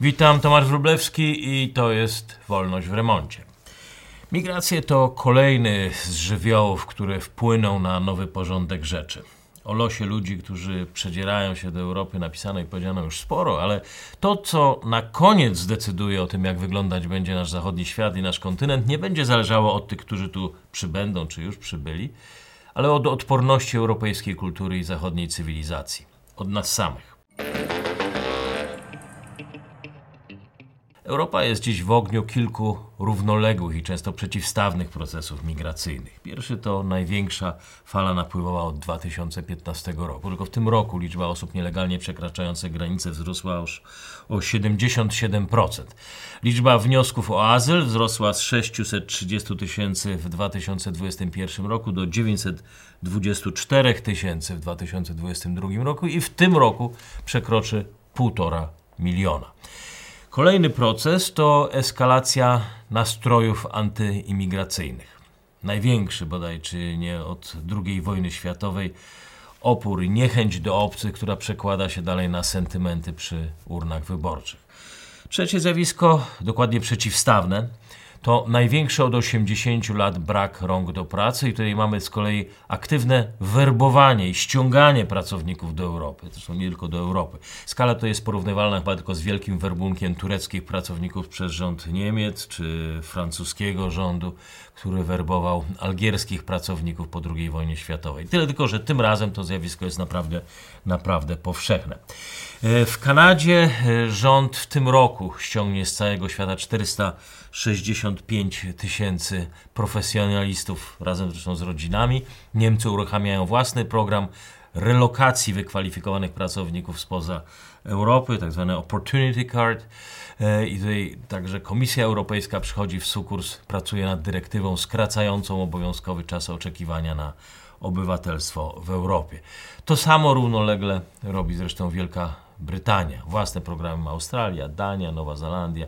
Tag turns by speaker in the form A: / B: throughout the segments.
A: Witam, Tomasz Wróblewski i to jest Wolność w remoncie. Migracje to kolejny z żywiołów, które wpłyną na nowy porządek rzeczy. O losie ludzi, którzy przedzierają się do Europy, napisano i powiedziano już sporo, ale to, co na koniec zdecyduje o tym, jak wyglądać będzie nasz zachodni świat i nasz kontynent, nie będzie zależało od tych, którzy tu przybędą czy już przybyli, ale od odporności europejskiej kultury i zachodniej cywilizacji. Od nas samych. Europa jest dziś w ogniu kilku równoległych i często przeciwstawnych procesów migracyjnych. Pierwszy to największa fala napływała od 2015 roku. Tylko w tym roku liczba osób nielegalnie przekraczających granice wzrosła już o 77%. Liczba wniosków o azyl wzrosła z 630 tysięcy w 2021 roku do 924 tysięcy w 2022 roku i w tym roku przekroczy 1,5 miliona. Kolejny proces to eskalacja nastrojów antyimigracyjnych. Największy bodaj, czy nie od II wojny światowej, opór i niechęć do obcych, która przekłada się dalej na sentymenty przy urnach wyborczych. Trzecie zjawisko, dokładnie przeciwstawne, to największy od 80 lat brak rąk do pracy i tutaj mamy z kolei aktywne werbowanie i ściąganie pracowników do Europy. Zresztą nie tylko do Europy. Skala to jest porównywalna chyba tylko z wielkim werbunkiem tureckich pracowników przez rząd Niemiec czy francuskiego rządu, który werbował algierskich pracowników po II wojnie światowej. Tyle tylko, że tym razem to zjawisko jest naprawdę, naprawdę powszechne. E, w Kanadzie e, rząd w tym roku ściągnie z całego świata 465 tysięcy profesjonalistów razem zresztą z rodzinami. Niemcy uruchamiają własny program relokacji wykwalifikowanych pracowników spoza Europy, tak zwany Opportunity Card. E, I tutaj także Komisja Europejska przychodzi w sukurs, pracuje nad dyrektywą skracającą obowiązkowy czas oczekiwania na obywatelstwo w Europie. To samo równolegle robi zresztą Wielka Brytania. Własne programy ma Australia, Dania, Nowa Zelandia.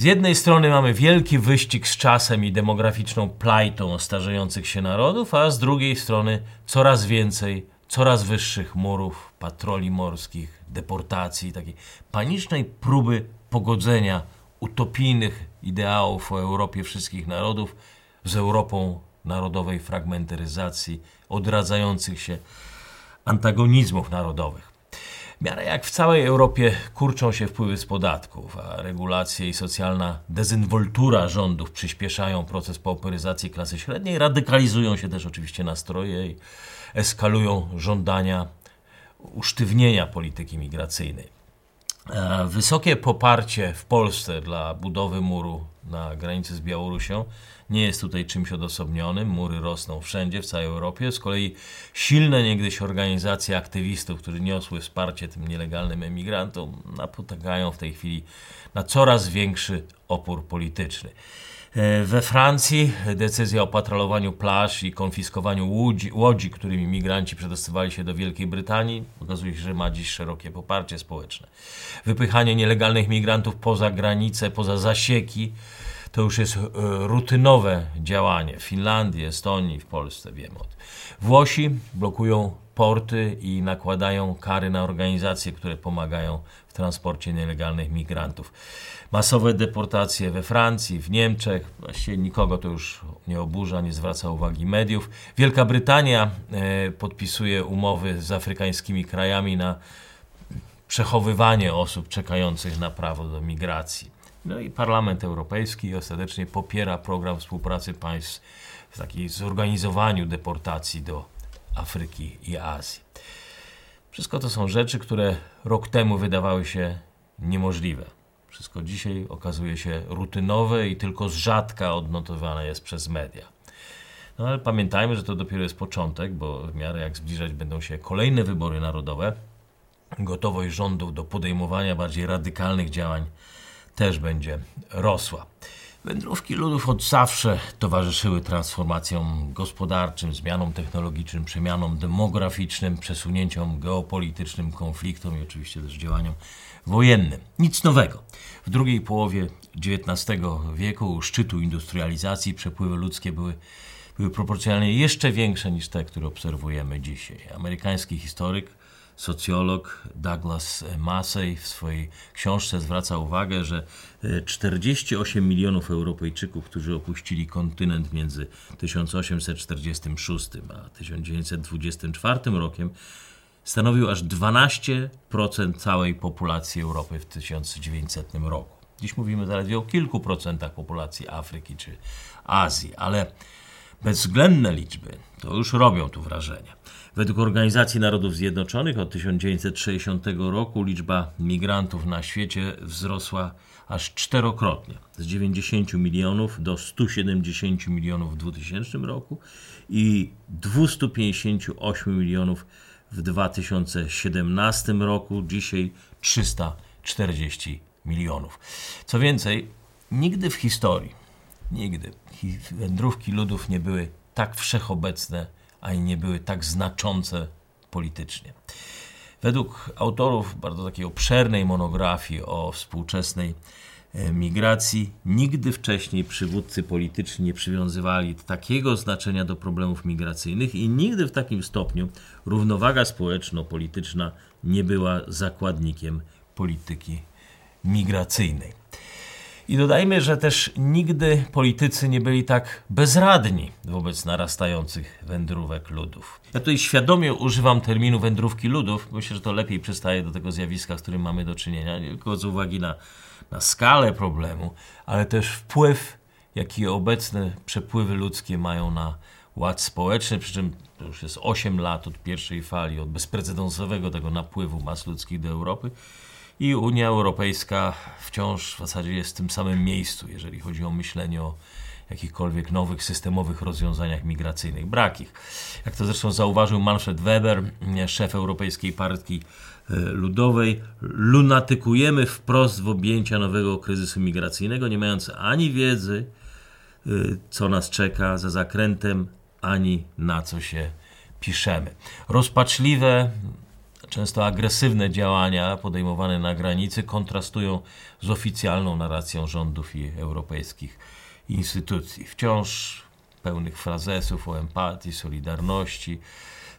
A: Z jednej strony mamy wielki wyścig z czasem i demograficzną plajtą starzejących się narodów, a z drugiej strony coraz więcej, coraz wyższych murów, patroli morskich, deportacji, takiej panicznej próby pogodzenia utopijnych ideałów o Europie wszystkich narodów z Europą narodowej fragmentaryzacji, odradzających się antagonizmów narodowych. W miarę jak w całej Europie kurczą się wpływy z podatków, a regulacje i socjalna dezynwoltura rządów przyspieszają proces pauperyzacji klasy średniej, radykalizują się też oczywiście nastroje i eskalują żądania usztywnienia polityki migracyjnej. E, wysokie poparcie w Polsce dla budowy muru na granicy z Białorusią nie jest tutaj czymś odosobnionym. Mury rosną wszędzie, w całej Europie. Z kolei silne niegdyś organizacje aktywistów, którzy niosły wsparcie tym nielegalnym emigrantom, napotykają w tej chwili na coraz większy opór polityczny. E, we Francji decyzja o patrolowaniu plaż i konfiskowaniu łodzi, łodzi, którymi migranci przedostawali się do Wielkiej Brytanii, okazuje się, że ma dziś szerokie poparcie społeczne. Wypychanie nielegalnych migrantów poza granice, poza zasieki, to już jest e, rutynowe działanie. W Finlandii, Estonii, w Polsce wiemy o tym. Włosi blokują porty i nakładają kary na organizacje, które pomagają w transporcie nielegalnych migrantów. Masowe deportacje we Francji, w Niemczech, właściwie nikogo to już nie oburza, nie zwraca uwagi mediów. Wielka Brytania e, podpisuje umowy z afrykańskimi krajami na przechowywanie osób czekających na prawo do migracji. No i Parlament Europejski ostatecznie popiera program współpracy państw w takiej zorganizowaniu deportacji do Afryki i Azji. Wszystko to są rzeczy, które rok temu wydawały się niemożliwe. Wszystko dzisiaj okazuje się rutynowe i tylko z rzadka odnotowane jest przez media. No ale pamiętajmy, że to dopiero jest początek, bo w miarę jak zbliżać będą się kolejne wybory narodowe, gotowość rządów do podejmowania bardziej radykalnych działań też będzie rosła. Wędrówki ludów od zawsze towarzyszyły transformacjom gospodarczym, zmianom technologicznym, przemianom demograficznym, przesunięciom geopolitycznym, konfliktom i oczywiście też działaniom wojennym. Nic nowego. W drugiej połowie XIX wieku, u szczytu industrializacji, przepływy ludzkie były, były proporcjonalnie jeszcze większe niż te, które obserwujemy dzisiaj. Amerykański historyk socjolog Douglas Massey w swojej książce zwraca uwagę, że 48 milionów Europejczyków, którzy opuścili kontynent między 1846 a 1924 rokiem, stanowił aż 12% całej populacji Europy w 1900 roku. Dziś mówimy zaledwie o kilku procentach populacji Afryki czy Azji, ale bezwzględne liczby to już robią tu wrażenie. Według Organizacji Narodów Zjednoczonych od 1960 roku liczba migrantów na świecie wzrosła aż czterokrotnie z 90 milionów do 170 milionów w 2000 roku i 258 milionów w 2017 roku, dzisiaj 340 milionów. Co więcej, nigdy w historii, nigdy wędrówki ludów nie były tak wszechobecne, ani nie były tak znaczące politycznie. Według autorów bardzo takiej obszernej monografii o współczesnej migracji, nigdy wcześniej przywódcy polityczni nie przywiązywali takiego znaczenia do problemów migracyjnych i nigdy w takim stopniu równowaga społeczno-polityczna nie była zakładnikiem polityki migracyjnej. I dodajmy, że też nigdy politycy nie byli tak bezradni wobec narastających wędrówek ludów. Ja tutaj świadomie używam terminu wędrówki ludów. Myślę, że to lepiej przystaje do tego zjawiska, z którym mamy do czynienia, nie tylko z uwagi na, na skalę problemu, ale też wpływ, jaki obecne przepływy ludzkie mają na ład społeczny, przy czym to już jest 8 lat od pierwszej fali, od bezprecedensowego tego napływu mas ludzkich do Europy i Unia Europejska wciąż w zasadzie jest w tym samym miejscu, jeżeli chodzi o myślenie o jakichkolwiek nowych systemowych rozwiązaniach migracyjnych. Brak ich. Jak to zresztą zauważył Manfred Weber, szef Europejskiej Partii e, Ludowej, lunatykujemy wprost w objęcia nowego kryzysu migracyjnego, nie mając ani wiedzy, e, co nas czeka za zakrętem, ani na co się piszemy. Rozpaczliwe, często agresywne działania podejmowane na granicy kontrastują z oficjalną narracją rządów i europejskich instytucji. Wciąż pełnych frazesów o empatii, solidarności,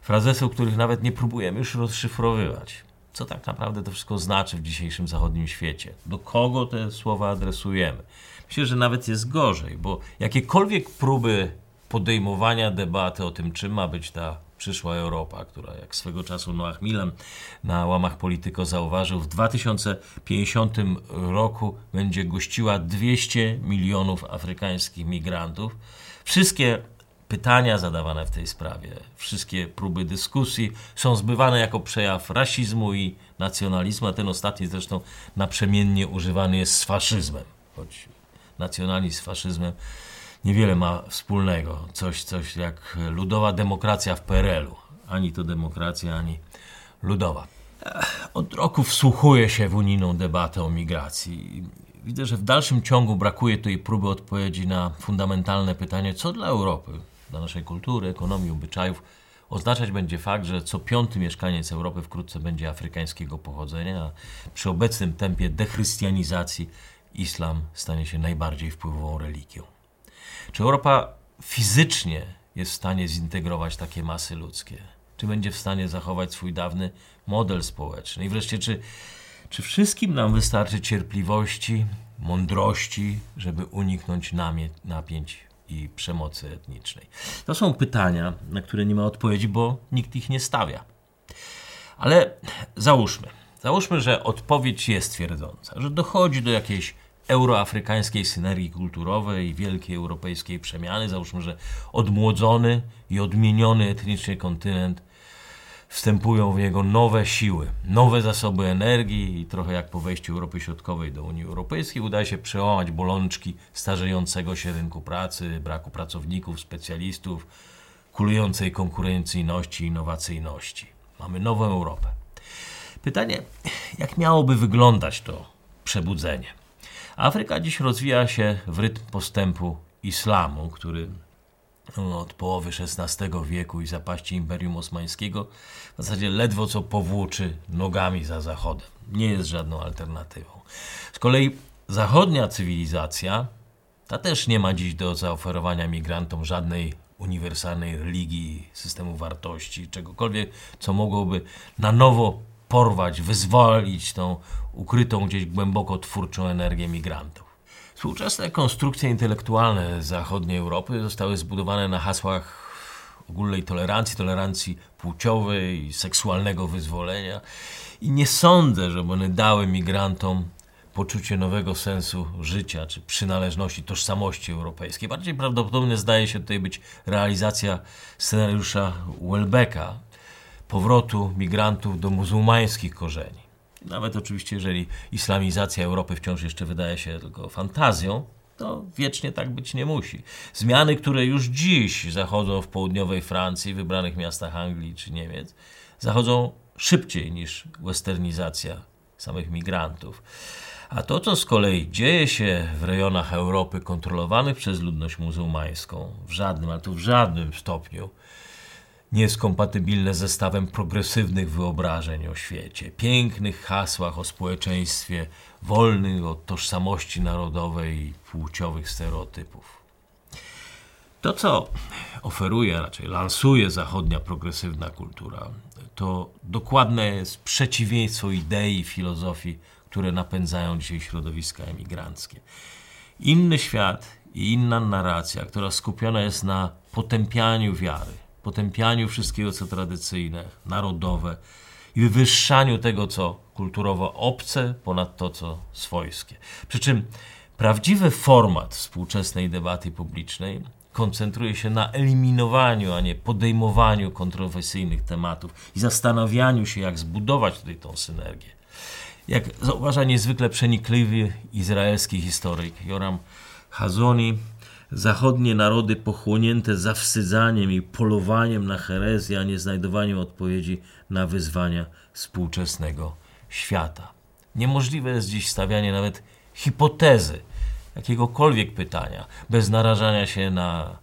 A: frazesów, których nawet nie próbujemy już rozszyfrowywać. Co tak naprawdę to wszystko znaczy w dzisiejszym zachodnim świecie? Do kogo te słowa adresujemy? Myślę, że nawet jest gorzej, bo jakiekolwiek próby podejmowania debaty o tym, czym ma być ta przyszła Europa, która jak swego czasu Noach Milan na łamach Polityko zauważył, w 2050 roku będzie gościła 200 milionów afrykańskich migrantów. Wszystkie pytania zadawane w tej sprawie, wszystkie próby dyskusji są zbywane jako przejaw rasizmu i nacjonalizmu, a ten ostatni zresztą naprzemiennie używany jest z faszyzmem, choć nacjonalizm z faszyzmem niewiele ma wspólnego. Coś, coś jak ludowa demokracja w PRL-u. Ani to demokracja, ani ludowa. Od roku wsłuchuję się w unijną debatę o migracji. Widzę, że w dalszym ciągu brakuje tutaj próby odpowiedzi na fundamentalne pytanie, co dla Europy, dla naszej kultury, ekonomii, obyczajów oznaczać będzie fakt, że co piąty mieszkaniec Europy wkrótce będzie afrykańskiego pochodzenia, a przy obecnym tempie dechrystianizacji islam stanie się najbardziej wpływową religią. Czy Europa fizycznie jest w stanie zintegrować takie masy ludzkie? Czy będzie w stanie zachować swój dawny model społeczny? I wreszcie, czy, czy wszystkim nam wystarczy cierpliwości, mądrości, żeby uniknąć napięć i przemocy etnicznej? To są pytania, na które nie ma odpowiedzi, bo nikt ich nie stawia. Ale załóżmy, załóżmy, że odpowiedź jest twierdząca, że dochodzi do jakiejś euroafrykańskiej synergii kulturowej, wielkiej europejskiej przemiany. Załóżmy, że odmłodzony i odmieniony etnicznie kontynent wstępują w jego nowe siły, nowe zasoby energii i trochę jak po wejściu Europy Środkowej do Unii Europejskiej udaje się przełamać bolączki starzejącego się rynku pracy, braku pracowników, specjalistów, kulującej konkurencyjności innowacyjności. Mamy nową Europę. Pytanie, jak miałoby wyglądać to przebudzenie? Afryka dziś rozwija się w rytm postępu islamu, który no, od połowy XVI wieku i zapaści Imperium Osmańskiego w zasadzie ledwo co powłóczy nogami za Zachodem. Nie jest żadną alternatywą. Z kolei zachodnia cywilizacja ta też nie ma dziś do zaoferowania migrantom żadnej uniwersalnej religii, systemu wartości, czegokolwiek, co mogłoby na nowo porwać, wyzwolić tą ukrytą gdzieś głęboko twórczą energię migrantów. Współczesne konstrukcje intelektualne zachodniej Europy zostały zbudowane na hasłach ogólnej tolerancji, tolerancji płciowej, seksualnego wyzwolenia. I nie sądzę, żeby one dały migrantom poczucie nowego sensu życia, czy przynależności, tożsamości europejskiej. Bardziej prawdopodobne zdaje się tutaj być realizacja scenariusza Welbecka, powrotu migrantów do muzułmańskich korzeni. Nawet oczywiście, jeżeli islamizacja Europy wciąż jeszcze wydaje się tylko fantazją, to wiecznie tak być nie musi. Zmiany, które już dziś zachodzą w południowej Francji, wybranych miastach Anglii czy Niemiec, zachodzą szybciej niż westernizacja samych migrantów. A to, co z kolei dzieje się w rejonach Europy kontrolowanych przez ludność muzułmańską, w żadnym, ale to w żadnym stopniu nie jest kompatybilne ze stawem progresywnych wyobrażeń o świecie, pięknych hasłach o społeczeństwie wolnym od tożsamości narodowej i płciowych stereotypów. To, co oferuje, raczej lansuje zachodnia progresywna kultura, to dokładne jest przeciwieństwo idei i filozofii, które napędzają dzisiaj środowiska emigranckie. Inny świat i inna narracja, która skupiona jest na potępianiu wiary, potępianiu wszystkiego, co tradycyjne, narodowe i wywyższaniu tego, co kulturowo obce, ponad to, co swojskie. Przy czym prawdziwy format współczesnej debaty publicznej koncentruje się na eliminowaniu, a nie podejmowaniu kontrowersyjnych tematów i zastanawianiu się, jak zbudować tutaj tą synergię. Jak zauważa niezwykle przenikliwy izraelski historyk Joram Hazoni, zachodnie narody pochłonięte zawsydzaniem i polowaniem na herezję, a nie znajdowaniem odpowiedzi na wyzwania współczesnego świata. Niemożliwe jest dziś stawianie nawet hipotezy jakiegokolwiek pytania, bez narażania się na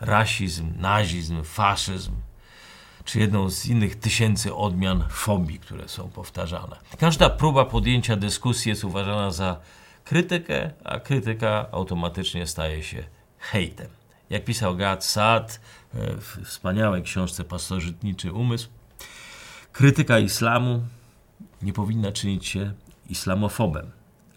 A: rasizm, nazizm, faszyzm, czy jedną z innych tysięcy odmian fobii, które są powtarzane. Każda próba podjęcia dyskusji jest uważana za krytykę, a krytyka automatycznie staje się hejtem. Jak pisał Gad Saad w wspaniałej książce Pasożytniczy Umysł, krytyka islamu nie powinna czynić się islamofobem.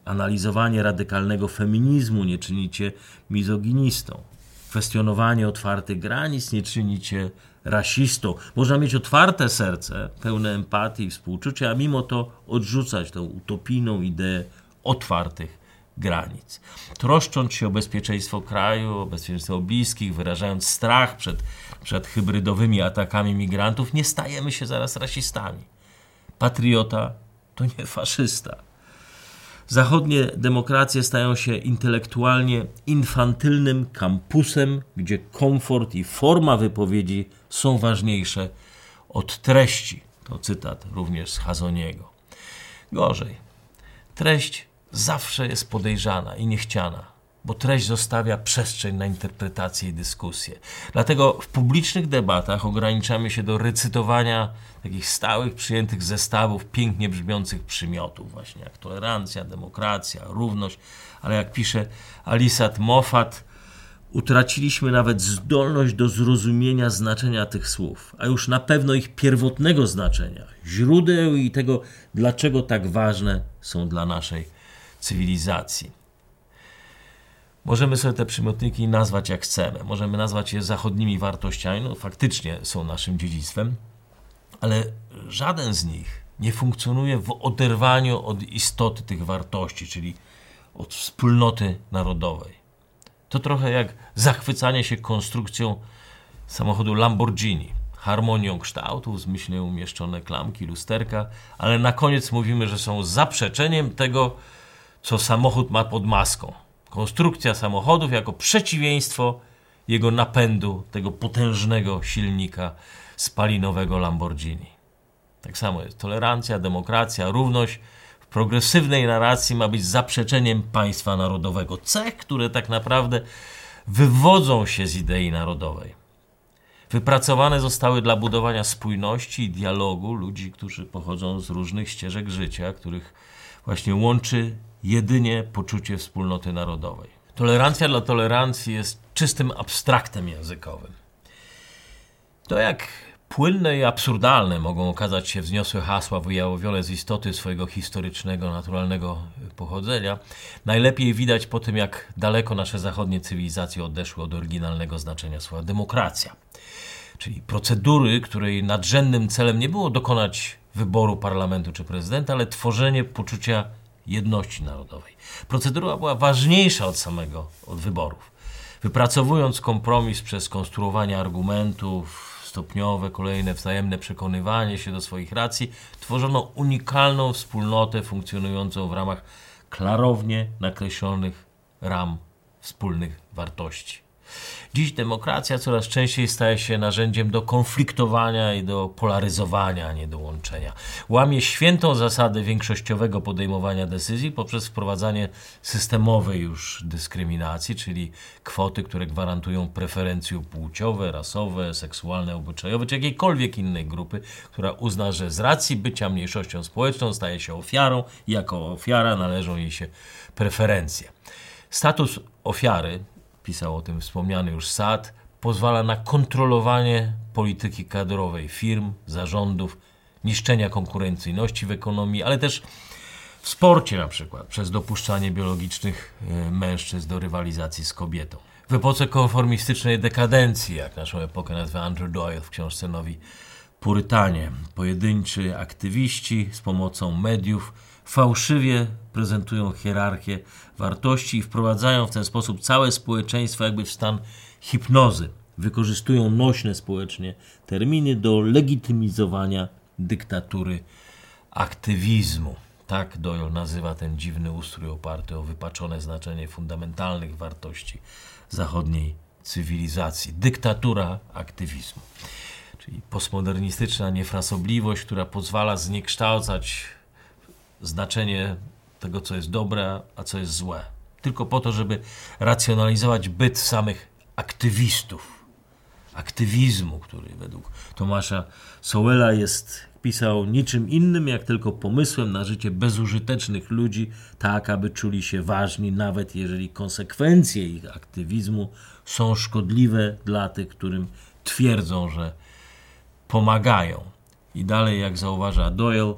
A: Analizowanie radykalnego feminizmu nie czynicie mizoginistą. Kwestionowanie otwartych granic nie czynicie rasistą. Można mieć otwarte serce, pełne empatii i współczucia, a mimo to odrzucać tą utopijną ideę otwartych granic. Troszcząc się o bezpieczeństwo kraju, o bezpieczeństwo bliskich, wyrażając strach przed, przed hybrydowymi atakami migrantów, nie stajemy się zaraz rasistami. Patriota to nie faszysta. Zachodnie demokracje stają się intelektualnie infantylnym kampusem, gdzie komfort i forma wypowiedzi są ważniejsze od treści. To cytat również z Hazoniego. Gorzej. Treść zawsze jest podejrzana i niechciana, bo treść zostawia przestrzeń na interpretację i dyskusję. Dlatego w publicznych debatach ograniczamy się do recytowania takich stałych, przyjętych zestawów pięknie brzmiących przymiotów, właśnie jak tolerancja, demokracja, równość, ale jak pisze Alisat Moffat, utraciliśmy nawet zdolność do zrozumienia znaczenia tych słów, a już na pewno ich pierwotnego znaczenia, źródeł i tego, dlaczego tak ważne są dla naszej cywilizacji. Możemy sobie te przymiotniki nazwać jak chcemy. Możemy nazwać je zachodnimi wartościami, no faktycznie są naszym dziedzictwem, ale żaden z nich nie funkcjonuje w oderwaniu od istoty tych wartości, czyli od wspólnoty narodowej. To trochę jak zachwycanie się konstrukcją samochodu Lamborghini, harmonią kształtów, zmyślnie umieszczone klamki, lusterka, ale na koniec mówimy, że są zaprzeczeniem tego, co samochód ma pod maską. Konstrukcja samochodów jako przeciwieństwo jego napędu, tego potężnego silnika spalinowego Lamborghini. Tak samo jest tolerancja, demokracja, równość w progresywnej narracji ma być zaprzeczeniem państwa narodowego. Cech, które tak naprawdę wywodzą się z idei narodowej. Wypracowane zostały dla budowania spójności i dialogu ludzi, którzy pochodzą z różnych ścieżek życia, których właśnie łączy jedynie poczucie wspólnoty narodowej. Tolerancja dla tolerancji jest czystym abstraktem językowym. To jak płynne i absurdalne mogą okazać się wzniosłe hasła wyjawione z istoty swojego historycznego, naturalnego pochodzenia, najlepiej widać po tym, jak daleko nasze zachodnie cywilizacje odeszły od oryginalnego znaczenia słowa demokracja. Czyli procedury, której nadrzędnym celem nie było dokonać wyboru parlamentu czy prezydenta, ale tworzenie poczucia jedności narodowej. Procedura była ważniejsza od samego, od wyborów. Wypracowując kompromis przez konstruowanie argumentów, stopniowe, kolejne wzajemne przekonywanie się do swoich racji, tworzono unikalną wspólnotę funkcjonującą w ramach klarownie nakreślonych ram wspólnych wartości. Dziś demokracja coraz częściej staje się narzędziem do konfliktowania i do polaryzowania, a nie do łączenia. Łamie świętą zasadę większościowego podejmowania decyzji poprzez wprowadzanie systemowej już dyskryminacji, czyli kwoty, które gwarantują preferencje płciowe, rasowe, seksualne, obyczajowe czy jakiejkolwiek innej grupy, która uzna, że z racji bycia mniejszością społeczną staje się ofiarą i jako ofiara należą jej się preferencje. Status ofiary pisał o tym wspomniany już Sad, pozwala na kontrolowanie polityki kadrowej firm, zarządów, niszczenia konkurencyjności w ekonomii, ale też w sporcie na przykład, przez dopuszczanie biologicznych e, mężczyzn do rywalizacji z kobietą. W epoce konformistycznej dekadencji, jak naszą epokę nazywa Andrew Doyle w książce Nowi Purytanie, pojedynczy aktywiści z pomocą mediów fałszywie prezentują hierarchię wartości i wprowadzają w ten sposób całe społeczeństwo jakby w stan hipnozy. Wykorzystują nośne społecznie terminy do legitymizowania dyktatury aktywizmu. Tak Doyle nazywa ten dziwny ustrój oparty o wypaczone znaczenie fundamentalnych wartości zachodniej cywilizacji. Dyktatura aktywizmu. Czyli postmodernistyczna niefrasobliwość, która pozwala zniekształcać znaczenie tego, co jest dobre, a co jest złe. Tylko po to, żeby racjonalizować byt samych aktywistów. Aktywizmu, który według Tomasza Sowela jest, pisał niczym innym, jak tylko pomysłem na życie bezużytecznych ludzi, tak aby czuli się ważni, nawet jeżeli konsekwencje ich aktywizmu są szkodliwe dla tych, którym twierdzą, że pomagają. I dalej, jak zauważa Doyle,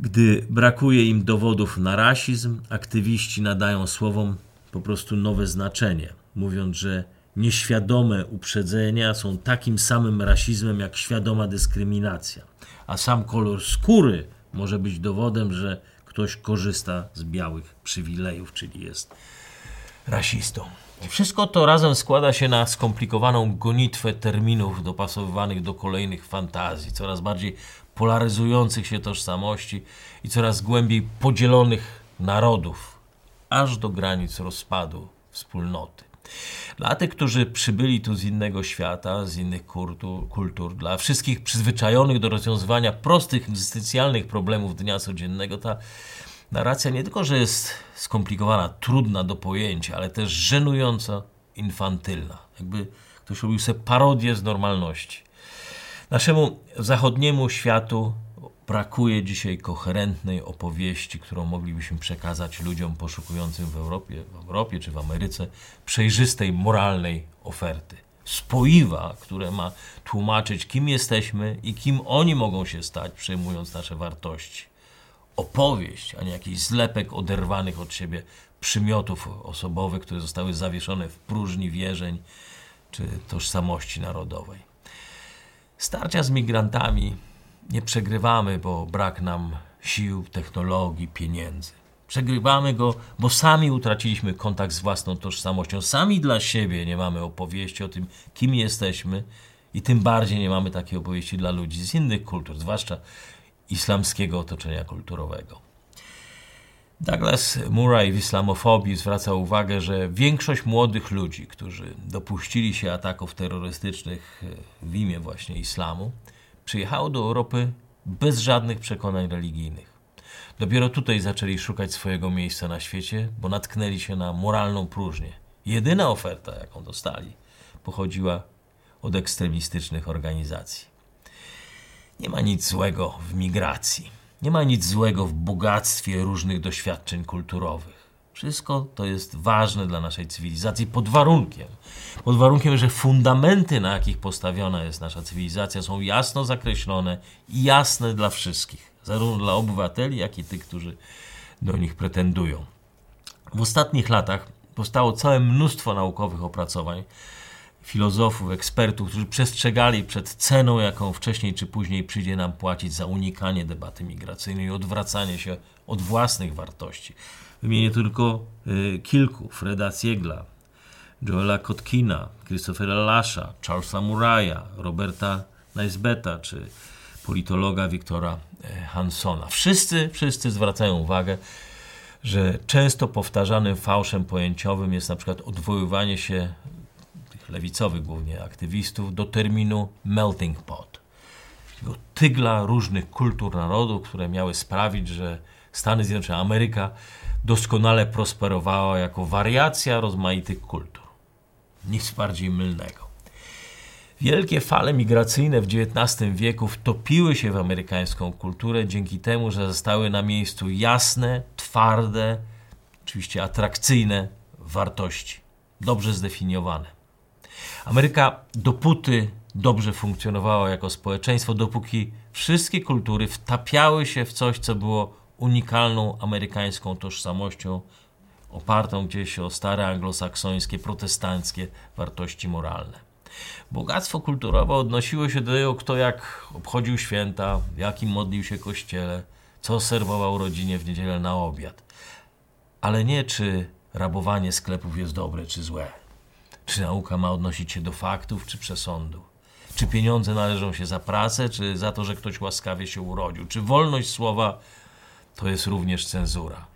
A: gdy brakuje im dowodów na rasizm, aktywiści nadają słowom po prostu nowe znaczenie, mówiąc, że nieświadome uprzedzenia są takim samym rasizmem jak świadoma dyskryminacja, a sam kolor skóry może być dowodem, że ktoś korzysta z białych przywilejów, czyli jest rasistą. Wszystko to razem składa się na skomplikowaną gonitwę terminów dopasowywanych do kolejnych fantazji, coraz bardziej polaryzujących się tożsamości i coraz głębiej podzielonych narodów, aż do granic rozpadu wspólnoty. Dla tych, którzy przybyli tu z innego świata, z innych kultur, kultur, dla wszystkich przyzwyczajonych do rozwiązywania prostych, egzystencjalnych problemów dnia codziennego, ta narracja nie tylko, że jest skomplikowana, trudna do pojęcia, ale też żenująco infantylna. Jakby ktoś robił sobie parodię z normalności. Naszemu zachodniemu światu brakuje dzisiaj koherentnej opowieści, którą moglibyśmy przekazać ludziom poszukującym w Europie, w Europie czy w Ameryce przejrzystej, moralnej oferty. Spoiwa, które ma tłumaczyć, kim jesteśmy i kim oni mogą się stać, przejmując nasze wartości. Opowieść, a nie jakiś zlepek oderwanych od siebie przymiotów osobowych, które zostały zawieszone w próżni wierzeń czy tożsamości narodowej. Starcia z migrantami nie przegrywamy, bo brak nam sił, technologii, pieniędzy. Przegrywamy go, bo sami utraciliśmy kontakt z własną tożsamością. Sami dla siebie nie mamy opowieści o tym, kim jesteśmy, i tym bardziej nie mamy takiej opowieści dla ludzi z innych kultur, zwłaszcza islamskiego otoczenia kulturowego. Douglas Murray w islamofobii zwraca uwagę, że większość młodych ludzi, którzy dopuścili się ataków terrorystycznych w imię właśnie islamu, przyjechało do Europy bez żadnych przekonań religijnych. Dopiero tutaj zaczęli szukać swojego miejsca na świecie, bo natknęli się na moralną próżnię. Jedyna oferta, jaką dostali, pochodziła od ekstremistycznych organizacji. Nie ma nic złego w migracji. Nie ma nic złego w bogactwie różnych doświadczeń kulturowych. Wszystko to jest ważne dla naszej cywilizacji pod warunkiem, pod warunkiem, że fundamenty, na jakich postawiona jest nasza cywilizacja, są jasno zakreślone i jasne dla wszystkich, zarówno dla obywateli, jak i tych, którzy do nich pretendują. W ostatnich latach powstało całe mnóstwo naukowych opracowań, filozofów, ekspertów, którzy przestrzegali przed ceną, jaką wcześniej czy później przyjdzie nam płacić za unikanie debaty migracyjnej i odwracanie się od własnych wartości. Wymienię tylko y, kilku: Freda Siegla, Joela Kotkina, Christophera Lasha, Charlesa Murraya, Roberta Naisbeta czy politologa Wiktora e, Hansona. Wszyscy, wszyscy zwracają uwagę, że często powtarzanym fałszem pojęciowym jest na przykład odwoływanie się lewicowych głównie aktywistów do terminu melting pot. Do tygla różnych kultur narodów, które miały sprawić, że Stany Zjednoczone, Ameryka doskonale prosperowała jako wariacja rozmaitych kultur. Nic bardziej mylnego. Wielkie fale migracyjne w XIX wieku wtopiły się w amerykańską kulturę dzięki temu, że zostały na miejscu jasne, twarde, oczywiście atrakcyjne wartości, dobrze zdefiniowane. Ameryka dopóty dobrze funkcjonowała jako społeczeństwo, dopóki wszystkie kultury wtapiały się w coś, co było unikalną amerykańską tożsamością, opartą gdzieś o stare anglosaksońskie, protestanckie wartości moralne. Bogactwo kulturowe odnosiło się do tego, kto jak obchodził święta, jakim modlił się kościele, co serwował rodzinie w niedzielę na obiad. Ale nie czy rabowanie sklepów jest dobre czy złe. Czy nauka ma odnosić się do faktów czy przesądu. Czy pieniądze należą się za pracę, czy za to, że ktoś łaskawie się urodził. Czy wolność słowa to jest również cenzura.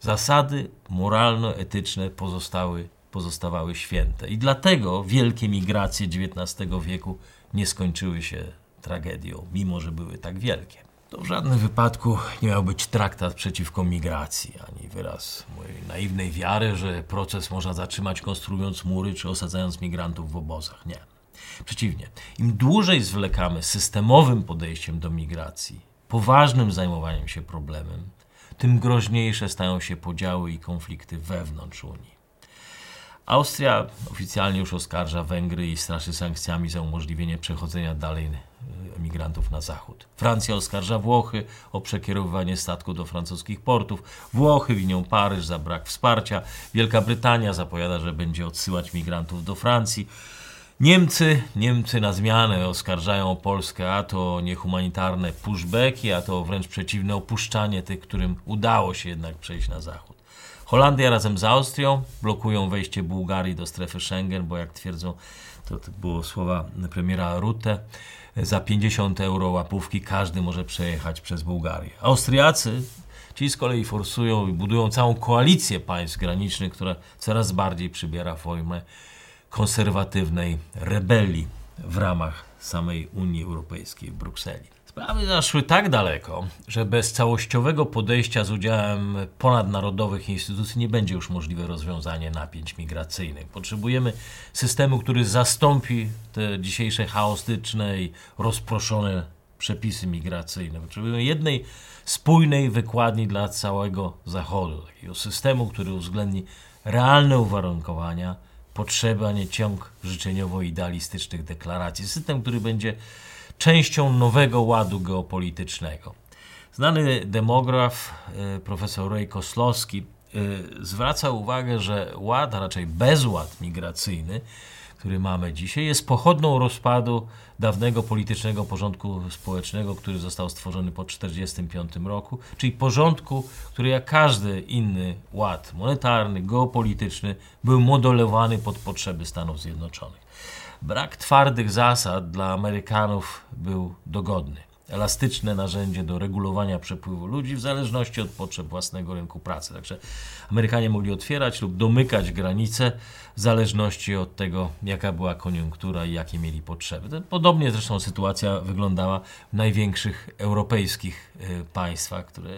A: Zasady moralno-etyczne pozostały pozostawały święte. I dlatego wielkie migracje XIX wieku nie skończyły się tragedią, mimo że były tak wielkie. To w żadnym wypadku nie miał być traktat przeciwko migracji, ani wyraz mojej naiwnej wiary, że proces można zatrzymać konstruując mury czy osadzając migrantów w obozach. Nie. Przeciwnie, im dłużej zwlekamy systemowym podejściem do migracji, poważnym zajmowaniem się problemem, tym groźniejsze stają się podziały i konflikty wewnątrz Unii. Austria oficjalnie już oskarża Węgry i straszy sankcjami za umożliwienie przechodzenia dalej emigrantów na zachód. Francja oskarża Włochy o przekierowywanie statku do francuskich portów. Włochy winią Paryż za brak wsparcia. Wielka Brytania zapowiada, że będzie odsyłać migrantów do Francji. Niemcy, Niemcy na zmianę oskarżają Polskę a to niehumanitarne pushbacki, a to wręcz przeciwne opuszczanie tych, którym udało się jednak przejść na zachód. Holandia razem z Austrią blokują wejście Bułgarii do strefy Schengen, bo jak twierdzą, to, to było słowa premiera Rutte, za 50 euro łapówki każdy może przejechać przez Bułgarię. Austriacy ci z kolei forsują i budują całą koalicję państw granicznych, która coraz bardziej przybiera formę konserwatywnej rebelii w ramach samej Unii Europejskiej w Brukseli. Sprawy zaszły tak daleko, że bez całościowego podejścia z udziałem ponadnarodowych instytucji nie będzie już możliwe rozwiązanie napięć migracyjnych. Potrzebujemy systemu, który zastąpi te dzisiejsze chaotyczne i rozproszone przepisy migracyjne. Potrzebujemy jednej spójnej wykładni dla całego Zachodu, takiego systemu, który uwzględni realne uwarunkowania, potrzeby, a nie ciąg życzeniowo-idealistycznych deklaracji. System, który będzie częścią nowego ładu geopolitycznego. Znany demograf e, profesor Ray Koslowski e, zwraca uwagę, że ład, a raczej bezład migracyjny, który mamy dzisiaj, jest pochodną rozpadu dawnego politycznego porządku społecznego, który został stworzony po 1945 roku, czyli porządku, który jak każdy inny ład monetarny, geopolityczny był modelowany pod potrzeby Stanów Zjednoczonych. Brak twardych zasad dla Amerykanów był dogodny. Elastyczne narzędzie do regulowania przepływu ludzi w zależności od potrzeb własnego rynku pracy. Także Amerykanie mogli otwierać lub domykać granice w zależności od tego, jaka była koniunktura i jakie mieli potrzeby. Podobnie zresztą sytuacja wyglądała w największych europejskich y, państwach, które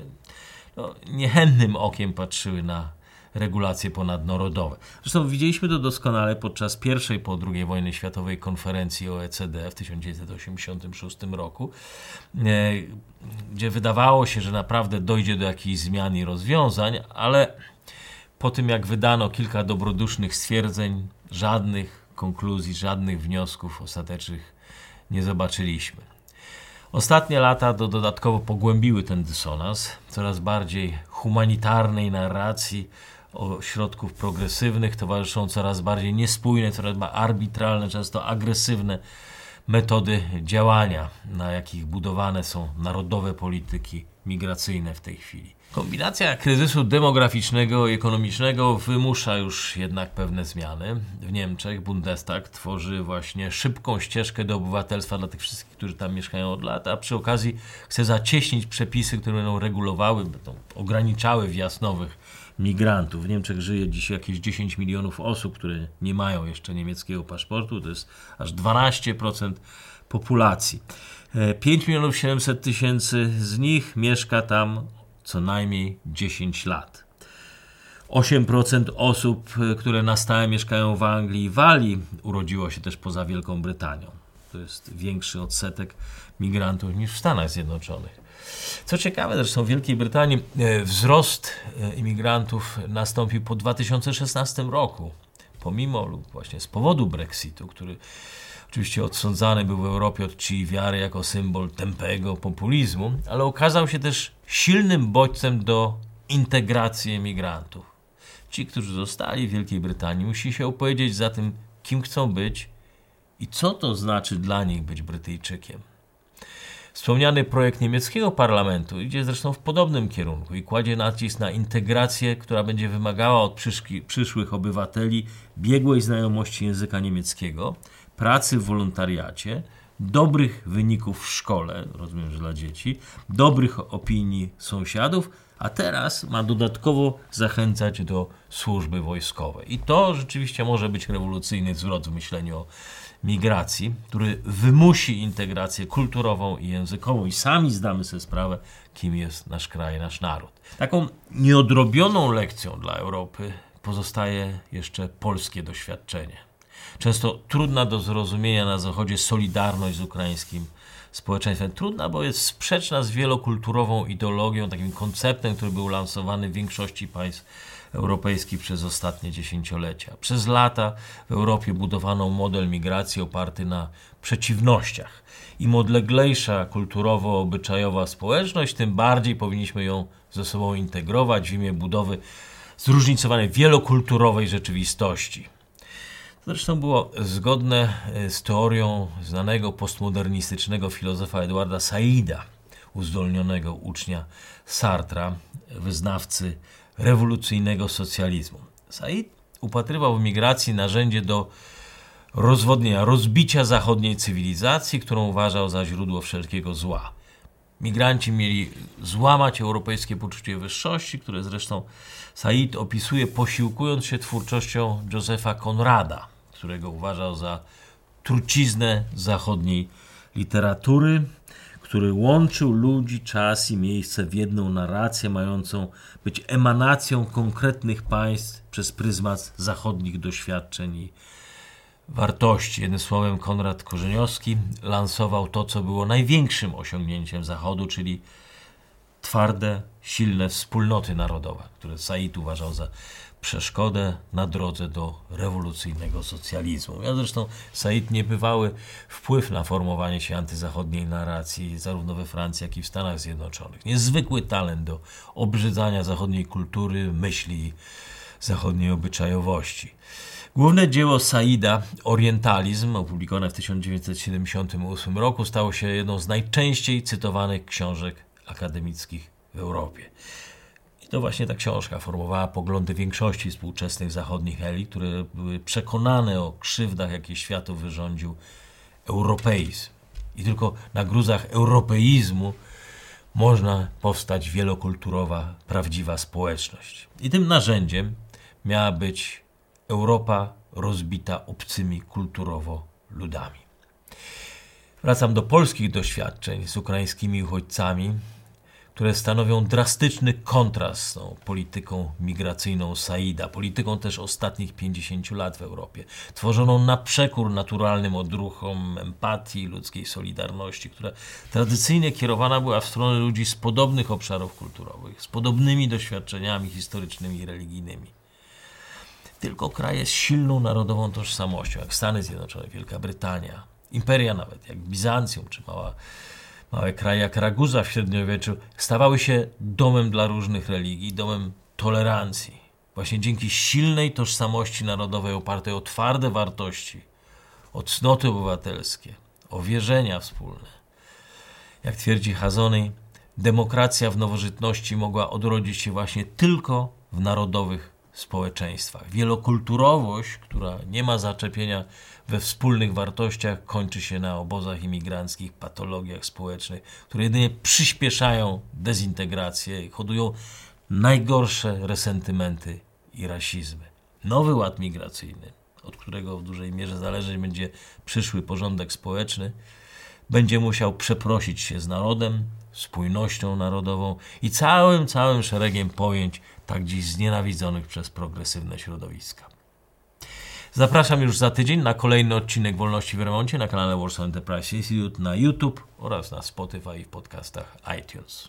A: no, niechętnym okiem patrzyły na regulacje ponadnarodowe. Zresztą widzieliśmy to doskonale podczas pierwszej po II wojny światowej konferencji OECD w 1986 roku, e, gdzie wydawało się, że naprawdę dojdzie do jakichś zmian i rozwiązań, ale po tym jak wydano kilka dobrodusznych stwierdzeń, żadnych konkluzji, żadnych wniosków ostatecznych nie zobaczyliśmy. Ostatnie lata do dodatkowo pogłębiły ten dysonans, coraz bardziej humanitarnej narracji o środków progresywnych towarzyszą coraz bardziej niespójne, coraz bardziej arbitralne, często agresywne metody działania, na jakich budowane są narodowe polityki migracyjne w tej chwili. Kombinacja kryzysu demograficznego i ekonomicznego wymusza już jednak pewne zmiany. W Niemczech Bundestag tworzy właśnie szybką ścieżkę do obywatelstwa dla tych wszystkich, którzy tam mieszkają od lat, a przy okazji chce zacieśnić przepisy, które będą regulowały, będą ograniczały wjazd nowych migrantów. W Niemczech żyje dzisiaj jakieś 10 milionów osób, które nie mają jeszcze niemieckiego paszportu, to jest aż 12% populacji. 5 e, milionów 700 tysięcy z nich mieszka tam co najmniej 10 lat. 8% osób, e, które na stałe mieszkają w Anglii i Walii, urodziło się też poza Wielką Brytanią. To jest większy odsetek migrantów niż w Stanach Zjednoczonych. Co ciekawe, zresztą w Wielkiej Brytanii e, wzrost e, imigrantów nastąpił po 2016 roku, pomimo lub właśnie z powodu Brexitu, który oczywiście odsądzany był w Europie od czci wiary jako symbol tępego populizmu, ale okazał się też silnym bodźcem do integracji emigrantów. Ci, którzy zostali w Wielkiej Brytanii, musi się opowiedzieć za tym, kim chcą być i co to znaczy dla nich być Brytyjczykiem. Wspomniany projekt niemieckiego parlamentu idzie zresztą w podobnym kierunku i kładzie nacisk na integrację, która będzie wymagała od przyszłych obywateli biegłej znajomości języka niemieckiego, pracy w wolontariacie, dobrych wyników w szkole, rozumiem, że dla dzieci, dobrych opinii sąsiadów, a teraz ma dodatkowo zachęcać do służby wojskowej. I to rzeczywiście może być rewolucyjny zwrot w myśleniu o migracji, który wymusi integrację kulturową i językową i sami zdamy sobie sprawę, kim jest nasz kraj, nasz naród. Taką nieodrobioną lekcją dla Europy pozostaje jeszcze polskie doświadczenie. Często trudna do zrozumienia na Zachodzie solidarność z ukraińskim społeczeństwem. Trudna, bo jest sprzeczna z wielokulturową ideologią, takim konceptem, który był lansowany w większości państw europejskich przez ostatnie dziesięciolecia. Przez lata w Europie budowano model migracji oparty na przeciwnościach. Im odleglejsza kulturowo-obyczajowa społeczność, tym bardziej powinniśmy ją ze sobą integrować w imię budowy zróżnicowanej wielokulturowej rzeczywistości. Zresztą było zgodne e, z teorią znanego postmodernistycznego filozofa Eduarda Saida, uzdolnionego ucznia Sartra, wyznawcy rewolucyjnego socjalizmu. Said upatrywał w migracji narzędzie do rozwodnienia, rozbicia zachodniej cywilizacji, którą uważał za źródło wszelkiego zła. Migranci mieli złamać europejskie poczucie wyższości, które zresztą Said opisuje posiłkując się twórczością Józefa Konrada, którego uważał za truciznę zachodniej literatury, który łączył ludzi, czas i miejsce w jedną narrację, mającą być emanacją konkretnych państw przez pryzmat zachodnich doświadczeń i wartości. Jednym słowem, Konrad Korzeniowski lansował to, co było największym osiągnięciem Zachodu, czyli twarde, silne wspólnoty narodowe, które Said uważał za przeszkodę na drodze do rewolucyjnego socjalizmu. Miał zresztą Said niebywały wpływ na formowanie się antyzachodniej narracji zarówno we Francji, jak i w Stanach Zjednoczonych. Niezwykły talent do obrzydzania zachodniej kultury, myśli, zachodniej obyczajowości. Główne dzieło Saida, Orientalizm, opublikowane w 1978 roku, stało się jedną z najczęściej cytowanych książek akademickich w Europie. I to właśnie ta książka formowała poglądy większości współczesnych zachodnich elit, które były przekonane o krzywdach, jakie światu wyrządził europeizm. I tylko na gruzach europeizmu można powstać wielokulturowa, prawdziwa społeczność. I tym narzędziem miała być Europa rozbita obcymi kulturowo ludami. Wracam do polskich doświadczeń z ukraińskimi uchodźcami, które stanowią drastyczny kontrast z tą polityką migracyjną Saida, polityką też ostatnich 50 lat w Europie, tworzoną na przekór naturalnym odruchom empatii, ludzkiej solidarności, która tradycyjnie kierowana była w stronę ludzi z podobnych obszarów kulturowych, z podobnymi doświadczeniami historycznymi i religijnymi. Tylko kraje z silną narodową tożsamością, jak Stany Zjednoczone, Wielka Brytania, imperia nawet, jak Bizancjum czy mała, małe kraje jak Raguza w średniowieczu, stawały się domem dla różnych religii, domem tolerancji. Właśnie dzięki silnej tożsamości narodowej opartej o twarde wartości, o cnoty obywatelskie, o wierzenia wspólne. Jak twierdzi Hazony, demokracja w nowożytności mogła odrodzić się właśnie tylko w narodowych społeczeństwach. Wielokulturowość, która nie ma zaczepienia we wspólnych wartościach, kończy się na obozach imigranckich, patologiach społecznych, które jedynie przyspieszają dezintegrację i hodują najgorsze resentymenty i rasizmy. Nowy ład migracyjny, od którego w dużej mierze zależeć będzie przyszły porządek społeczny, będzie musiał przeprosić się z narodem, spójnością narodową i całym, całym szeregiem pojęć, tak dziś znienawidzonych przez progresywne środowiska. Zapraszam już za tydzień na kolejny odcinek Wolności w Remoncie na kanale Warsaw Enterprise Institute na YouTube oraz na Spotify i w podcastach iTunes.